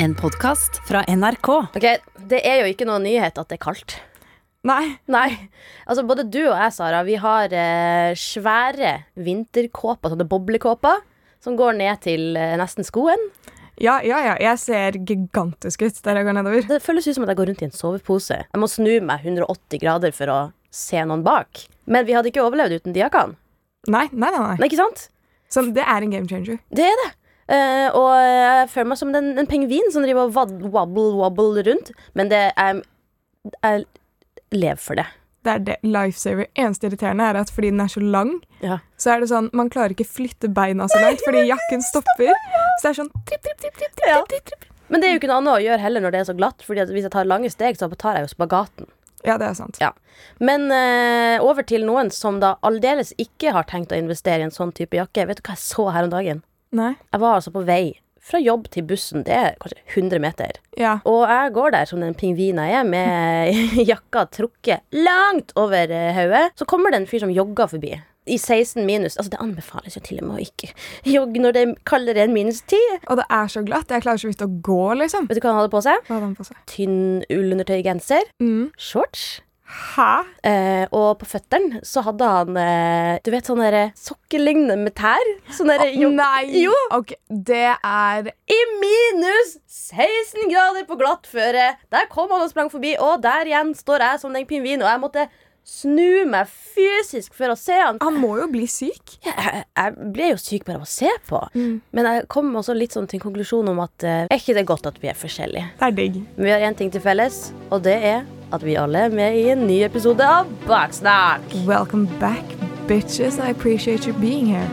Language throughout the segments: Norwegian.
En podkast fra NRK. Ok, Det er jo ikke noe nyhet at det er kaldt. Nei. Nei. Altså, både du og jeg, Sara, vi har eh, svære vinterkåper, sånne boblekåper, som går ned til eh, nesten skoen. Ja, ja, ja. Jeg ser gigantisk ut der jeg går nedover. Det føles ut som at jeg går rundt i en sovepose. Jeg må snu meg 180 grader for å se noen bak. Men vi hadde ikke overlevd uten de jakkene. Nei, nei, nei. nei. Nei, ikke sant? Så det er en game changer. Det er det. Eh, og jeg føler meg som en, en pingvin som driver og wobble, wobble rundt. Men det er Jeg lever for det. Det er det. Lifesaver. Eneste irriterende er at fordi den er så lang, Ja. så er det sånn Man klarer ikke flytte beina så langt fordi jakken stopper. Så det er sånn tripp, tripp, tripp, tripp, tripp, tripp. Men det er jo ikke noe annet å gjøre heller når det er så glatt. Fordi hvis jeg tar lange steg, så tar jeg jo spagaten. Ja, det er sant. Ja. Men uh, over til noen som da aldeles ikke har tenkt å investere i en sånn type jakke. Vet du hva jeg så her om dagen? Nei. Jeg var altså på vei fra jobb til bussen. Det er kanskje 100 meter. Ja. Og jeg går der som den pingvinen jeg er, med jakka trukket langt over eh, hodet. Så kommer det en fyr som jogger forbi. I 16 minus. Altså, det anbefales jo til og med å ikke jogge når det er kaldere enn minus 10. Og det er så glatt. Jeg klarer så vidt å gå, liksom. Vet du hva han hadde på seg? Hva hadde han på seg? Tynn ullundertøygenser. Mm. Shorts. Hæ? Eh, og på føttene så hadde han eh, Du vet sånne sokkelignende med tær? Sånne der jog- Nei! Jo! Okay, det er I minus 16 grader på glatt føre. Der kom han og sprang forbi, og der igjen står jeg som den pingvinen, og jeg måtte snu meg fysisk for å se han. Han må jo bli syk. Jeg, jeg ble jo syk bare av å se på. Men jeg kom også litt sånn til en konklusjon om at eh, er ikke det godt at vi er forskjellige? Det er digg. Men vi har én ting til felles, og det er at vi alle er med i en ny episode av Baksnakk. Welcome back, bitches. I appreciate you being here.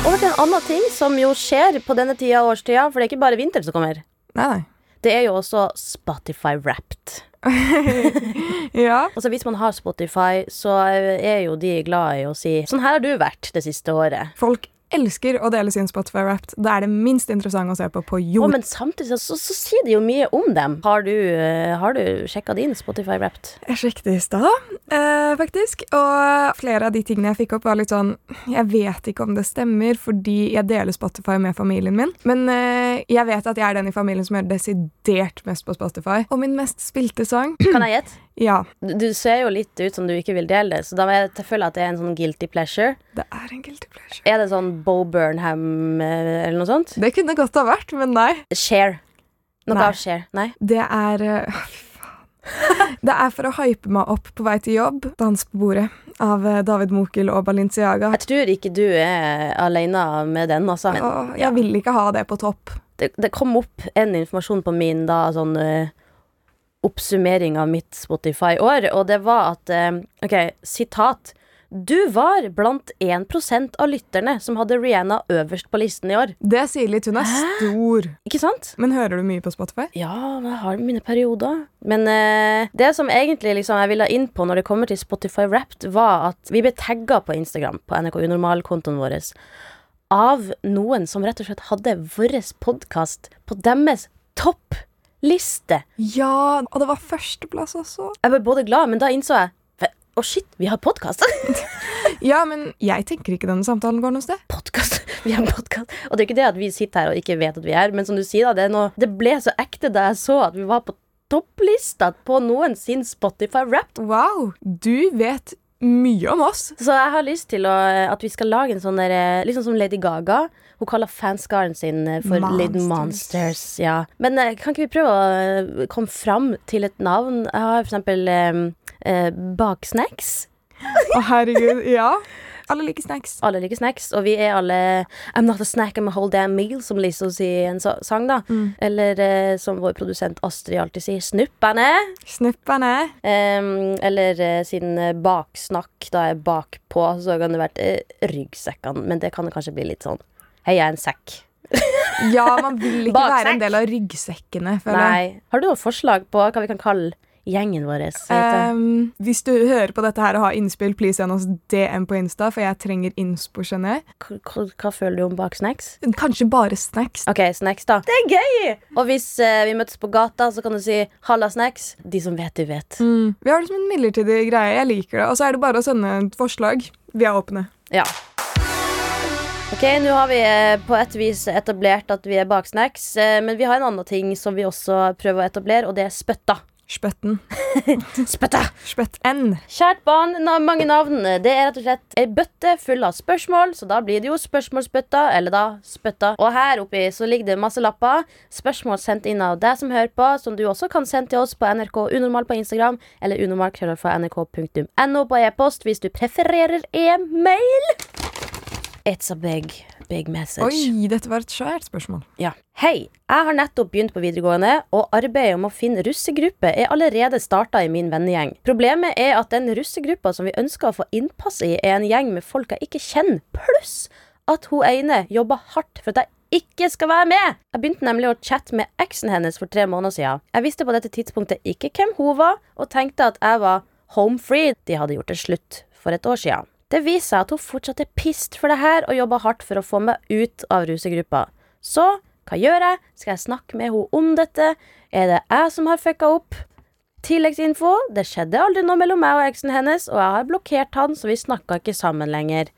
Over til en annen ting som jo skjer på denne tida av årstida, for det er ikke bare vinter som kommer. Nei, nei. Det er jo også Spotify Wrapped. Ja. Altså Hvis man har Spotify, så er jo de glad i å si Sånn her har du vært det siste året. Folk elsker å dele sin Spotify Wrapped. Det er det minst interessante å se på på jord. jord. men samtidig så, så, sier de jo mye om dem. Har du, uh, du sjekka din Spotify Wrapped? Jeg sjekket i stad, eh, faktisk. Og flere av de tingene jeg fikk opp, var litt sånn Jeg vet ikke om det stemmer, fordi jeg deler Spotify med familien min. Men eh, jeg vet at jeg er den i familien som gjør desidert mest på Spotify. Og min mest spilte sang Kan jeg gjette? Ja, Du, du ser jo litt ut som du ikke vil dele det, så da føler jeg at det er en sånn guilty pleasure. det er en guilty pleasure. Er det sånn Bo Burnham eh, eller noe sånt? Det kunne godt ha vært, men nei. Share. Noe Nei. av share. Nei? Det er eh. Det er for å hype meg opp på vei til jobb. Dans på bordet av eh, David Mokel og Balinciaga. Jeg tror ikke du er alene med den, altså. Og jeg vil ikke ha det på topp. det, det kom opp en informasjon på min da, sånn uh, oppsummering av mitt Spotify-år, og det var at uh, OK, sitat. Du var blant 1% av lytterne som hadde Rihanna øverst på listen i år. Det sier litt. Hun er stor. Ikke sant? Men hører du mye på Spotify? Ja, jeg har mine perioder. Men uh, det som egentlig liksom jeg ville inn på når det kommer til Spotify Wrapped, var at vi ble tagga på Instagram, på NRK Unormal-kontoen vår, av noen som rett og slett hadde vår podkast på deres toppliste. Ja, og det var førsteplass også. Jeg ble både glad, men da innså jeg Å, shit, vi har podkast! Ja, men jeg tenker ikke denne samtalen går noe sted. podkast! Vi har podkast. Og det er ikke det at vi sitter her og ikke vet at vi er, men som du sier, da, det, noe, det ble så ekte da jeg så at vi var på topplista på noen sin Spotify Wrapped. Wow, du vet mye om oss. Så jeg har lyst til å, at vi skal lage en sånn der Liksom som Lady Gaga. Hun kaller fanskaren sin eh, for Monsters. Monsters. Monsters. Ja. Men eh, kan ikke vi prøve å eh, komme fram til et navn? Jeg har for eksempel eh, eh, Baksnacks. Å, herregud. Ja. Alle liker snacks. Alle liker snacks, og vi er alle I'm not a snack, I'm a whole damn meal, som Lizzo sier i en sang, da. Eller eh, som vår produsent Astrid alltid sier, snupperne. Snupperne. Um, eller eh, siden eh, baksnakk da er bakpå, så kan det vært eh, ryggsekkene. Men det kan det kanskje bli litt sånn Hei, jeg er en sekk. Ja, man vil ikke Baksekk. være en del av ryggsekkene, føler jeg. Nei. Har du noen forslag på hva vi kan kalle gjengen vår? Um, hvis du hører på dette her og har innspill, please send oss DM på Insta, for jeg trenger innspo, skjønner jeg. Hva, føler du om bak snacks? Kanskje bare snacks. Ok, snacks, da. Det er gøy! Og hvis uh, vi møtes på gata, så kan du si 'halla, snacks'. De som vet, de vet. Mm. Vi har det som en midlertidig greie. Jeg liker det. Og så er det bare å sende et forslag. Vi er åpne. Ja. Ok, Nå har vi eh, på et vis etablert at vi er bak snacks, eh, men vi har en annen ting som vi også prøver å etablere, og det er spytta. Spøtten. Spøtta. Spøtt-N. Kjært barn, mange navn. Det er rett og slett ei bøtte full av spørsmål, så da blir det jo spørsmålsbøtta, eller da spøtta. Og her oppi så ligger det masse lapper. Spørsmål sendt inn av deg som hører på, som du også kan sende til oss på NRK Unormal på Instagram, eller unormalkrøllalfa.nrk.no på e-post hvis du prefererer e-mail. It's a big, big message. Oi, dette var et svært spørsmål. Ja. Hei, jeg har nettopp begynt på videregående, og arbeidet om å finne russegruppe er allerede starta i min vennegjeng. Problemet er at den russegruppa som vi ønsker å få innpass i, er en gjeng med folk jeg ikke kjenner, pluss at hun ene jobber hardt for at jeg ikke skal være med. Jeg begynte nemlig å chatte med eksen hennes for tre måneder siden. Jeg visste på dette tidspunktet ikke hvem hun var, og tenkte at jeg var home free. De hadde gjort det slutt for et år siden. Det viser seg at hun fortsatt er pissed for det her og jobber hardt for å få meg ut av rusegruppa. Så hva gjør jeg? Skal jeg snakke med henne om dette? Er det jeg som har fucka opp? Tilleggsinfo. Det skjedde aldri noe mellom meg og eksen hennes, og jeg har blokkert han, så vi snakka ikke sammen lenger.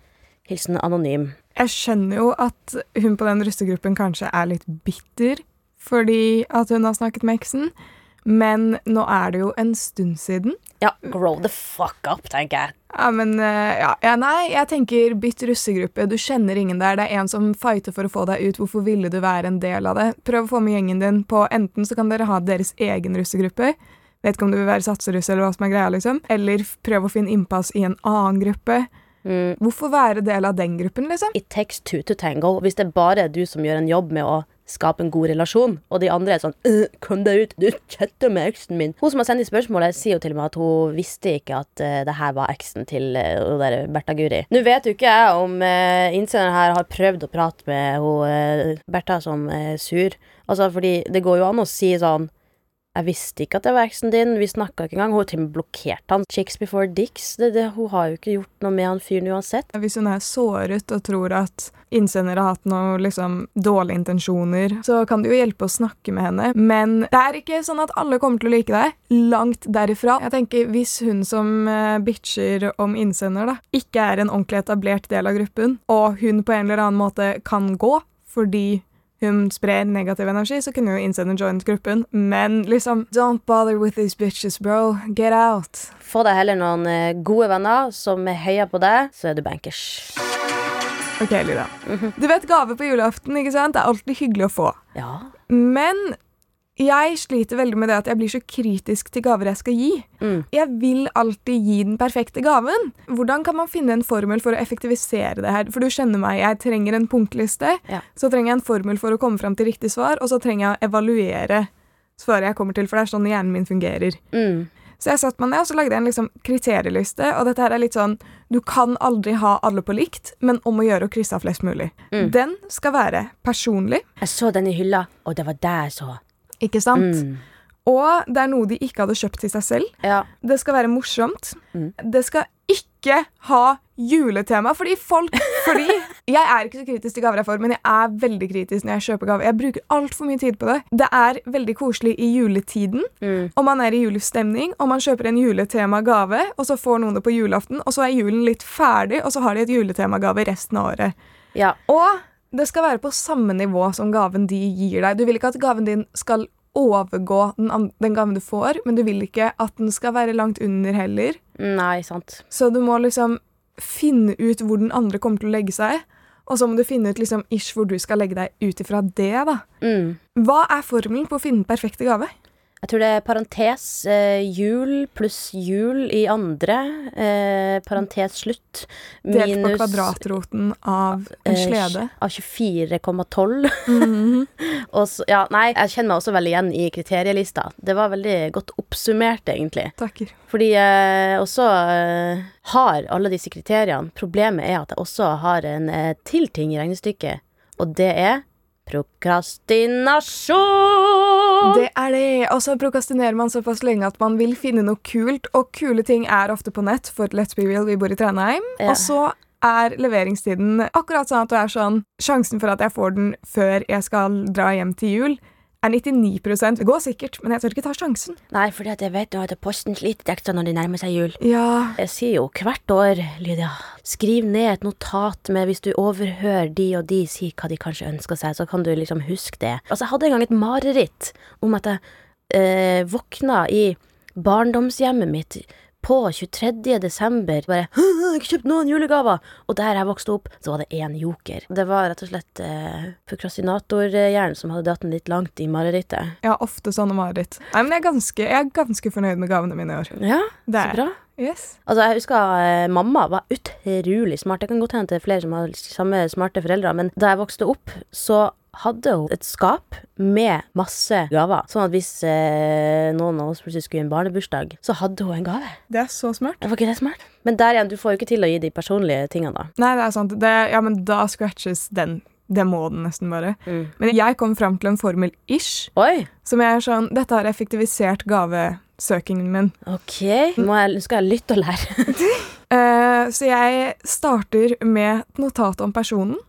Hilsen anonym. Jeg skjønner jo at hun på den russegruppen kanskje er litt bitter fordi at hun har snakket med eksen, men nå er det jo en stund siden. Ja, grow the fuck up, tenker jeg. Ja, men eh, ja, ja, Nei, jeg tenker bytt russegruppe. Du kjenner ingen der. Det er en som fighter for å få deg ut. Hvorfor ville du være en del av det? Prøv å få med gjengen din på Enten så kan dere ha deres egen russegruppe. Vet ikke om du vil være satseruss eller hva som er greia, liksom. Eller prøv å finne innpass i en annen gruppe. Mm. Hvorfor være del av den gruppen, liksom? It takes two to tango. Hvis det bare er du som gjør en jobb med å skape en god relasjon, og de andre er sånn «Øh, Kom deg ut, du chatter med eksen min. Hun som har sendt inn spørsmålet, sier jo til og med at hun visste ikke at uh, det her var eksen til uh, der Bertha Guri. Nå vet jo ikke jeg om uh, innsenderen her har prøvd å prate med hun uh, Bertha som er sur. Altså, fordi det går jo an å si sånn jeg visste ikke at det var eksen din. Vi snakka ikke engang. Hun til og med blokkert han. Chicks before dicks. Det, det, hun har jo ikke gjort noe med han fyren uansett. Hvis hun er såret og tror at innsender har hatt noen liksom, dårlige intensjoner, så kan det jo hjelpe å snakke med henne. Men det er ikke sånn at alle kommer til å like deg. Langt derifra. Jeg tenker Hvis hun som eh, bitcher om innsender da, ikke er en ordentlig etablert del av gruppen, og hun på en eller annen måte kan gå fordi hun sprer negativ energi, så kunne hun innsende joint gruppen. Men liksom Don't bother with these bitches, bro. Get out. Få deg heller noen eh, gode venner som heier på deg, så er du bankers. Ok, Lida. Du vet gave på julaften, ikke sant? Det er alltid hyggelig å få. Ja. Men jeg sliter veldig med det at jeg blir så kritisk til gaver jeg skal gi. Mm. Jeg vil alltid gi den perfekte gaven. Hvordan kan man finne en formel for å effektivisere det her? For du skjønner meg, jeg trenger en punktliste, Ja. så trenger jeg en formel for å komme fram til riktig svar, og så trenger jeg å evaluere svaret jeg kommer til, for det er sånn hjernen min fungerer. Mm. Så jeg satt meg ned og så lagde jeg en liksom kriterieliste, og dette her er litt sånn Du kan aldri ha alle på likt, men om å gjøre å krysse av flest mulig. Mm. Den skal være personlig, Jeg så den i hylla, og det var det jeg så. Ikke sant? Mm. Og det er noe de ikke hadde kjøpt til seg selv. Ja. Det skal være morsomt. Mm. Det skal ikke ha juletema, fordi folk Fordi jeg er ikke så kritisk til gaver jeg får, men jeg er veldig kritisk når jeg kjøper gaver. Jeg bruker altfor mye tid på det. Det er veldig koselig i juletiden, Mm. og man er i julestemning, og man kjøper en juletema-gave, og så får noen det på julaften, og så er julen litt ferdig, og så har de et juletemagave resten av året. ja. Og det skal være på samme nivå som gaven de gir deg. Du vil ikke at gaven din skal overgå den, den gaven du får, men du vil ikke at den skal være langt under heller. Nei, sant. Så du må liksom finne ut hvor den andre kommer til å legge seg, og så må du finne ut liksom ish hvor du skal legge deg ut ifra det, da. Mm. Hva er formelen på å finne den perfekte gave? Jeg tror det er parentes eh, jul pluss jul i andre. Eh, parentes slutt. Delt på kvadratroten av en eh, slede. Av 24,12. Mm -hmm. ja, nei, jeg kjenner meg også veldig igjen i kriterielista. Det var veldig godt oppsummert, egentlig. Takker. Fordi jeg også eh, har alle disse kriteriene. Problemet er at jeg også har en eh, til ting i regnestykket, og det er prokrastinasjon! Det er det. Og så prokastinerer man såpass lenge at man vil finne noe kult, og kule ting er ofte på nett, for let's be real, vi bor i Trenheim Ja. Og så er leveringstiden akkurat sånn at du er sånn Sjansen for at jeg får den før jeg skal dra hjem til jul, er 99 Det går sikkert, men jeg tør ikke ta sjansen. Nei, for jeg vet jo at Posten sliter ekstra når de nærmer seg jul. Ja, Jeg sier jo hvert år, Lydia, skriv ned et notat med hvis du overhører de og de si hva de kanskje ønsker seg, så kan du liksom huske det. Altså, jeg hadde en gang et mareritt om at jeg eh, våkna i barndomshjemmet mitt på 23. desember, bare «Hæ, 'Jeg har ikke kjøpt noen julegaver!' Og der jeg vokste opp, så var det én joker. Det var rett og slett eh, prokrastinatorhjernen som hadde dratt den litt langt i marerittet. jeg har ofte sånne mareritt. Nei, men jeg er, ganske, jeg er ganske fornøyd med gavene mine i år. Ja, Det så bra. Yes. Altså, jeg husker eh, mamma var utrolig smart. Det kan godt hende det er flere som har samme smarte foreldre, men da jeg vokste opp, så hadde hun et skap med masse gaver. Sånn at hvis eh, noen av oss plutselig skulle i en barnebursdag, så hadde hun en gave. Det er så smart. Var ikke det smart? Men der igjen, du får jo ikke til å gi de personlige tingene, da. Nei, det er sant. Det, ja, men da scratches den. Det må den nesten bare. Mm. Men jeg kom fram til en formel-ish, Oi! som jeg er sånn Dette har effektivisert gavesøkingen min. Ok. Må jeg, skal jeg lytte og lære? uh, så jeg starter med et notat om personen.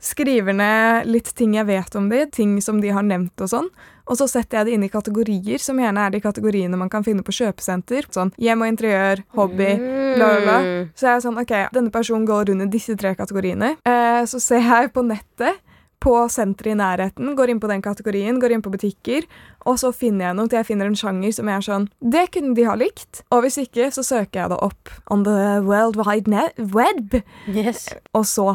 Skriver ned litt ting jeg vet om de, ting som de har nevnt og sånn. Og så setter jeg det inn i kategorier, som gjerne er de kategoriene man kan finne på kjøpesenter. Sånn hjem og interiør, hobby, bla, bla, bla. Mm. Så jeg er sånn, ok, denne personen går under disse tre kategoriene. Eh, så ser jeg på nettet, på senteret i nærheten, går inn på den kategorien, går inn på butikker, og så finner jeg noe til jeg finner en sjanger som jeg er sånn, det kunne de ha likt. Og hvis ikke, så søker jeg det opp on the world wide web, Yes. og så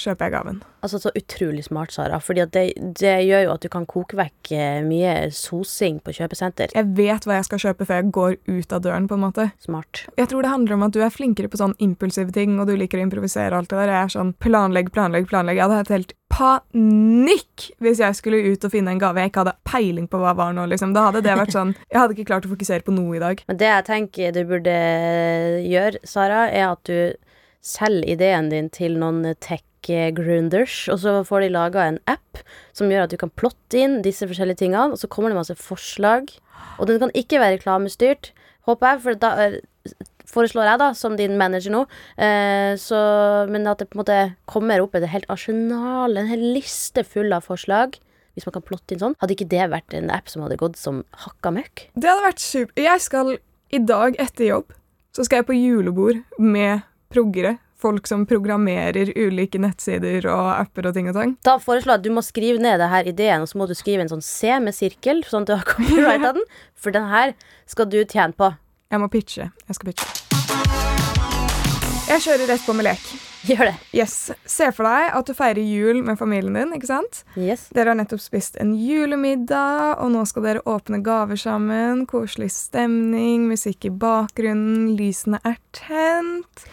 kjøper jeg gaven. Altså, så utrolig smart, Sara. At det, det gjør jo at du kan koke vekk eh, mye sosing på kjøpesenter. Jeg vet hva jeg skal kjøpe før jeg går ut av døren, på en måte. Smart. Jeg tror det handler om at du er flinkere på sånn impulsive ting, og du liker å improvisere og alt det der. Jeg er sånn planlegg, planlegg, planlegg. Jeg hadde hatt helt panikk hvis jeg skulle ut og finne en gave jeg ikke hadde peiling på hva var nå, liksom. Da hadde det vært sånn Jeg hadde ikke klart å fokusere på noe i dag. Men det jeg tenker du burde gjøre, Sara, er at du selger ideen din til noen tech-grunders, og så får de laga en app som gjør at du kan plotte inn disse forskjellige tingene, og så kommer det masse forslag. Og den kan ikke være reklamestyrt, håper jeg, for da eh, foreslår jeg, da, som din manager nå, eh, så, men at det på en måte kommer opp et helt arsenal, en hel liste full av forslag. Hvis man kan plotte inn sånn. Hadde ikke det vært en app som hadde gått som hakka møkk? Det hadde vært super. Jeg skal i dag etter jobb så skal jeg på julebord med proggere. Folk som programmerer ulike nettsider og apper og ting og tang. Da foreslår jeg at du må skrive ned det her ideen, og så må du skrive en sånn C med sirkel, sånn at du har copyright av den. For den her skal du tjene på. Jeg må pitche. Jeg skal pitche. Jeg kjører rett på med lek. Gjør det. Yes. Se for deg at du feirer jul med familien din, ikke sant? Yes. Dere har nettopp spist en julemiddag, og nå skal dere åpne gaver sammen. Koselig stemning, musikk i bakgrunnen, lysene er tent.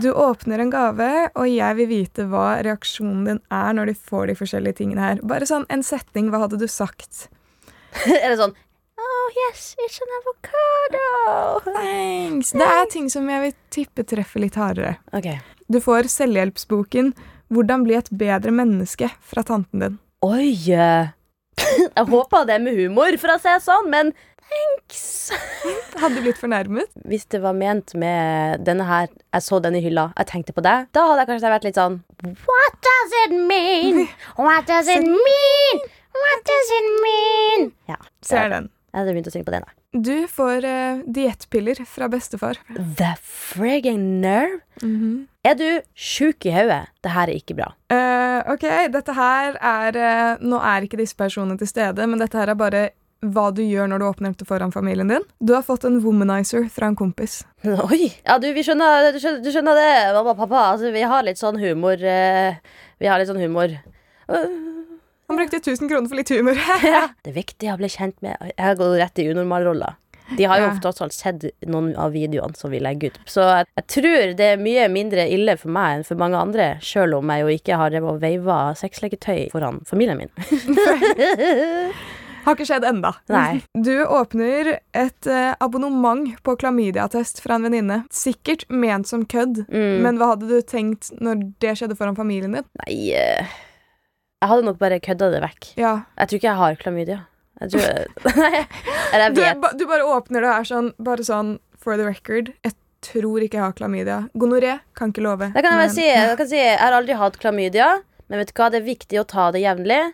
Du åpner en gave, og jeg vil vite hva reaksjonen din er når du får de forskjellige tingene her. Bare sånn en setning, hva hadde du sagt? er det sånn Oh yes, it's an avocado. Thanks! Det er ting som jeg vil tippe treffer litt hardere. Ok. Du får selvhjelpsboken 'Hvordan bli et bedre menneske' fra tanten din. Oi. eh. Jeg håper det er med humor, for å si det sånn, men thanks. Hadde du blitt fornærmet? Hvis det var ment med denne her Jeg så den i hylla, jeg tenkte på deg, da hadde jeg kanskje vært litt sånn What does it mean? What does it mean? What does it mean? Ja. Ser den. Jeg hadde begynt å synge på den. da. Du får uh, diettpiller fra bestefar. The frigging nerve. Er du sjuk i hodet? Det her er ikke bra. Uh, ok, dette her er uh, Nå er ikke disse personene til stede, men dette her er bare hva du gjør når du åpner opp foran familien din. Du har fått en womanizer fra en kompis. Oi! Ja, du, vi skjønner, du skjønner, du skjønner det, mamma og pappa. Altså, vi har litt sånn humor. eh, vi har litt sånn humor. Han brukte 1000 kroner for litt humor. ja. Det er viktig å bli kjent med Jeg har gått rett i unormalroller. De har jo Ja. ofte sett noen av videoene som vi legger ut. Så jeg, jeg tror det er mye mindre ille for meg enn for mange andre, sjøl om jeg jo ikke har veiva sexleketøy foran familien min. Har ikke skjedd enda. Nei. Du åpner et eh, abonnement på klamydiatest fra en venninne. Sikkert ment som kødd, Mm. men hva hadde du tenkt når det skjedde foran familien din? Nei eh, Jeg hadde nok bare kødda det vekk. Ja, Jeg tror ikke jeg har klamydia. Jeg tror Nei, eller jeg Du, vet. ba- du bare åpner det og er sånn, bare sånn for the record. Jeg tror ikke jeg har klamydia. Gonoré kan ikke love. Det kan jeg men- si. Jeg, kan si. jeg har aldri hatt klamydia, men vet du hva, det er viktig å ta det jevnlig.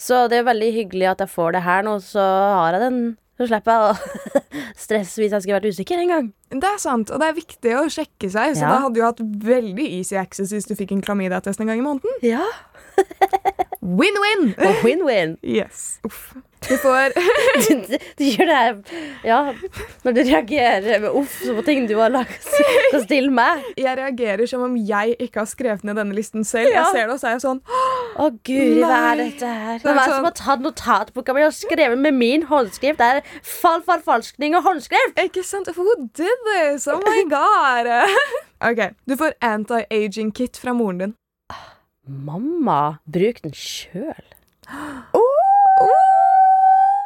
Så det er veldig hyggelig at jeg får det her nå, så har jeg den. Så slipper jeg å stresse hvis jeg skulle vært usikker en gang. Det er sant, og det er viktig å sjekke seg, så Ja. da hadde du hatt veldig easy access hvis du fikk en klamydia-test en gang i måneden. Ja. Win-win! Og win-win. Yes. Uff. Du får Du, du gjør det Ja, når du reagerer med uff på ting du har lagt til stille meg. Jeg reagerer som om jeg ikke har skrevet ned denne listen selv. Ja. Jeg ser det, og så er jeg sånn Å guri, hva er dette her? Det det sånn- som har tatt notatboka mi og skrevet med min håndskrift? Det er fall, forfalskning og håndskrift! Ikke sant? Who did this? Oh my god! OK. Du får anti-aging kit fra moren din. Mamma, bruk den sjøl.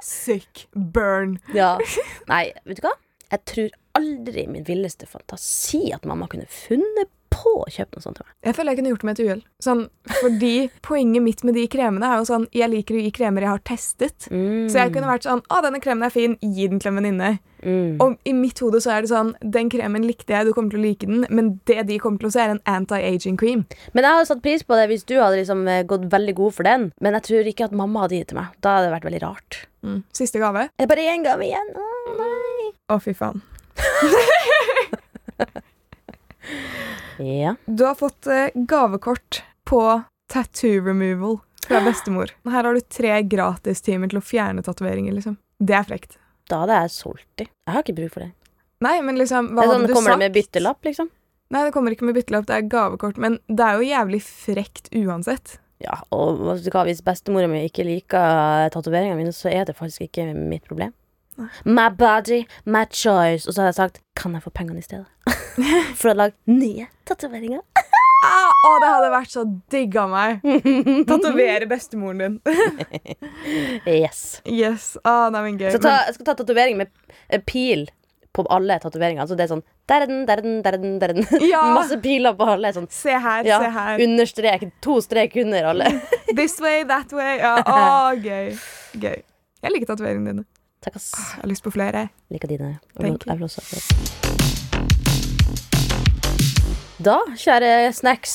Sick burn. Ja. Nei, vet du hva? Jeg tror aldri i min villeste fantasi at mamma kunne funnet på å kjøpe noe sånt til meg. Jeg føler jeg kunne gjort det med et uhell. Sånn, fordi poenget mitt med de kremene er jo sånn Jeg liker å gi kremer jeg har testet. Så jeg kunne vært sånn Å, denne kremen er fin. Gi den til en venninne. Mm. Og i mitt hode så er det sånn Den kremen likte jeg, du kommer til å like den, men det de kommer til å se, er en anti-aging cream. Men jeg hadde satt pris på det hvis du hadde liksom eh, gått veldig god for den. Men jeg tror ikke at mamma hadde gitt til meg. Da hadde det vært veldig rart. Mm. Siste gave. Er det bare én gave igjen? Å nei. Å, fy faen. Ja. Du har fått eh, gavekort på tattoo removal fra bestemor. Her har du tre gratistimer til å fjerne tatoveringer, liksom. Det er frekt. Da hadde jeg solgt de. Jeg har ikke bruk for det. Nei, men liksom, Det hva er sånn, hadde du kommer sagt? det med byttelapp, liksom? Nei, det kommer ikke med byttelapp, det er gavekort, men det er jo jævlig frekt uansett. Ja, og hvis bestemora mi ikke liker tatoveringene mine, så er det faktisk ikke mitt problem. My body, my choice. Og så har jeg sagt kan jeg få pengene i stedet? For å lage nye tatoveringer. Ah, å, det hadde vært så digg av meg. Tatovere bestemoren din. yes. Yes. Ah, nei, men gøy. Så ta, jeg skal ta tatovering med eh, pil på alle tatoveringer. Altså det er sånn der er den, der er den, der er den, der er den. Ja. Masse piler på alle. Sånn, se her, ja, se her. Understrek. To strek under alle. This way, that way. Ja, å, gøy. Gøy. Jeg liker tatoveringene dine. Takk, ass. Jeg har lyst på flere. Liker dine. Jeg vil også ha flere. Da, kjære snacks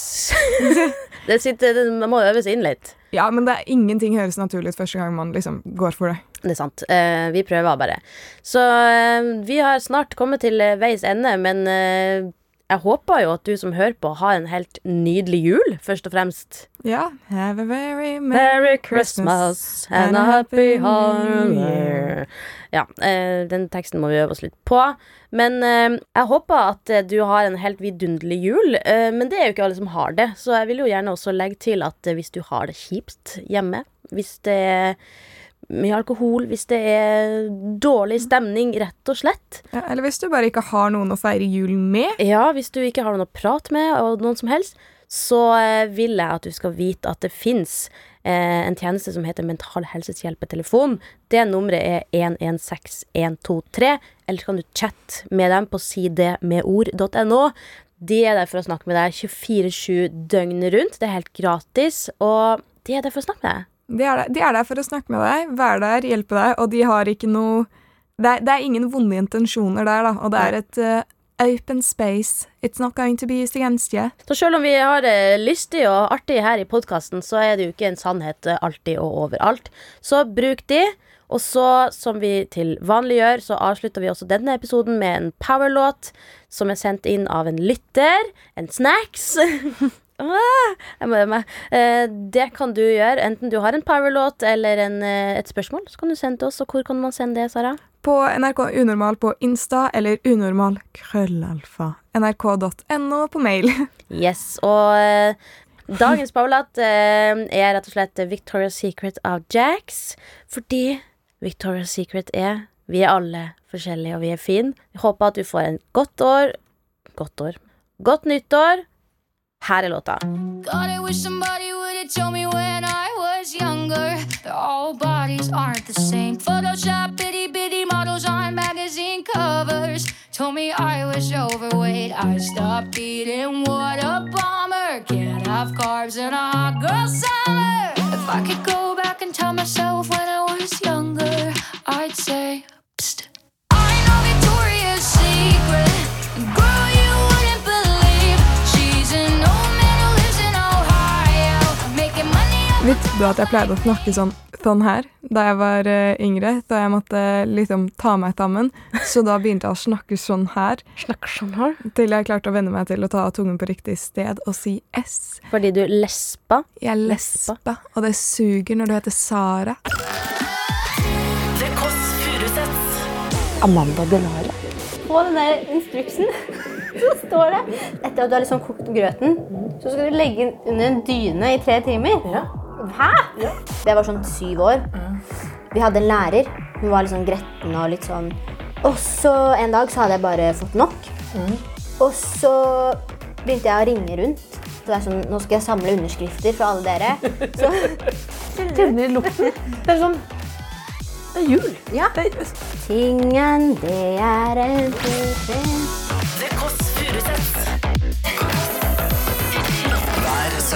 det sitter, det, Man må øve seg inn litt. Ja, men det er ingenting høres naturlig ut første gang man liksom går for det. Det er sant. Eh, vi prøver bare. Så eh, vi har snart kommet til eh, veis ende, men eh, jeg håper jo at du som hører på, har en helt nydelig jul, først og fremst. Ja. Have a very Merry Christmas and a happy holiday. Ja, eh, den teksten må vi øve oss litt på. Men eh, jeg håper at eh, du har en helt vidunderlig jul. Men det er jo ikke alle som har det, så jeg vil jo gjerne også legge til at hvis du har det kjipt hjemme, hvis det er mye alkohol, hvis det er dårlig stemning, rett og slett Ja, eller hvis du bare ikke har noen å feire jul med. Ja, hvis du ikke har noen å prate med, og noen som helst, så eh, vil jeg at du skal vite at det fins eh, en tjeneste som heter Mental Helses hjelpetelefon. Det nummeret er 116123, eller så kan du chatte med dem på sidemedord.no. De er der for å snakke med deg 24-7 døgnet rundt. Det er helt gratis, og de er der for å snakke med deg. De er, der, de er der for å snakke med deg, være der, hjelpe deg, og de har ikke noe Det er, det er ingen vonde intensjoner der, da, og det er et uh, open space. It's not going to be used against you. Så selv om vi har det lystig og artig her i podkasten, så er det jo ikke en sannhet eh, alltid og overalt. Så bruk de. Og så, som vi til vanlig gjør, så avslutter vi også denne episoden med en powerlåt som er sendt inn av en lytter. En snacks. Ah. Eh, Det kan du gjøre, enten du har en powerlåt eller en, eh, et spørsmål. Så kan du sende til oss. Og hvor kan man sende det, Sara? På NRK Unormal på Insta eller unormal krøllalfa nrk.no på mail. Yes, og eh, dagens powerlåt eh, er rett og slett Victoria's Secret av Jax. Fordi Victoria's Secret er Vi er alle forskjellige, og vi er fine. Jeg håper at du får en godt år Godt år. Godt nyttår. Her er låta. God, I wish somebody would have told me when I was younger that all bodies aren't the same. Photoshop itty bitty models on magazine covers told me I was overweight. I stopped eating. What a bummer. Can't have carbs in a hot girl summer. If I could go back and tell myself when I was younger might say, du at jeg pleide å snakke sånn, sånn her da jeg var eh, yngre? Da jeg måtte liksom ta meg sammen. Så da begynte jeg å snakke sånn her, Snakke sånn her. til jeg klarte å venne meg til å ta tungen på riktig sted og si S. Fordi du lespa. Jeg Lespa. lespa, og det suger når du heter Sara. The Kåss Furuseths. Amanda Delara. På den der instruksen så står det etter at du har liksom kokt grøten, så skal du legge den under en dyne i tre timer. Hæ? Jeg var sånn syv år. Vi hadde en lærer. Hun var litt sånn gretten og litt sånn Og så en dag så hadde jeg bare fått nok. Og så begynte jeg å ringe rundt. Så det er sånn, Nå skal jeg samle underskrifter fra alle dere. Så Kjenner lukten. Det er sånn Det er jul. ja. Tingen, det er en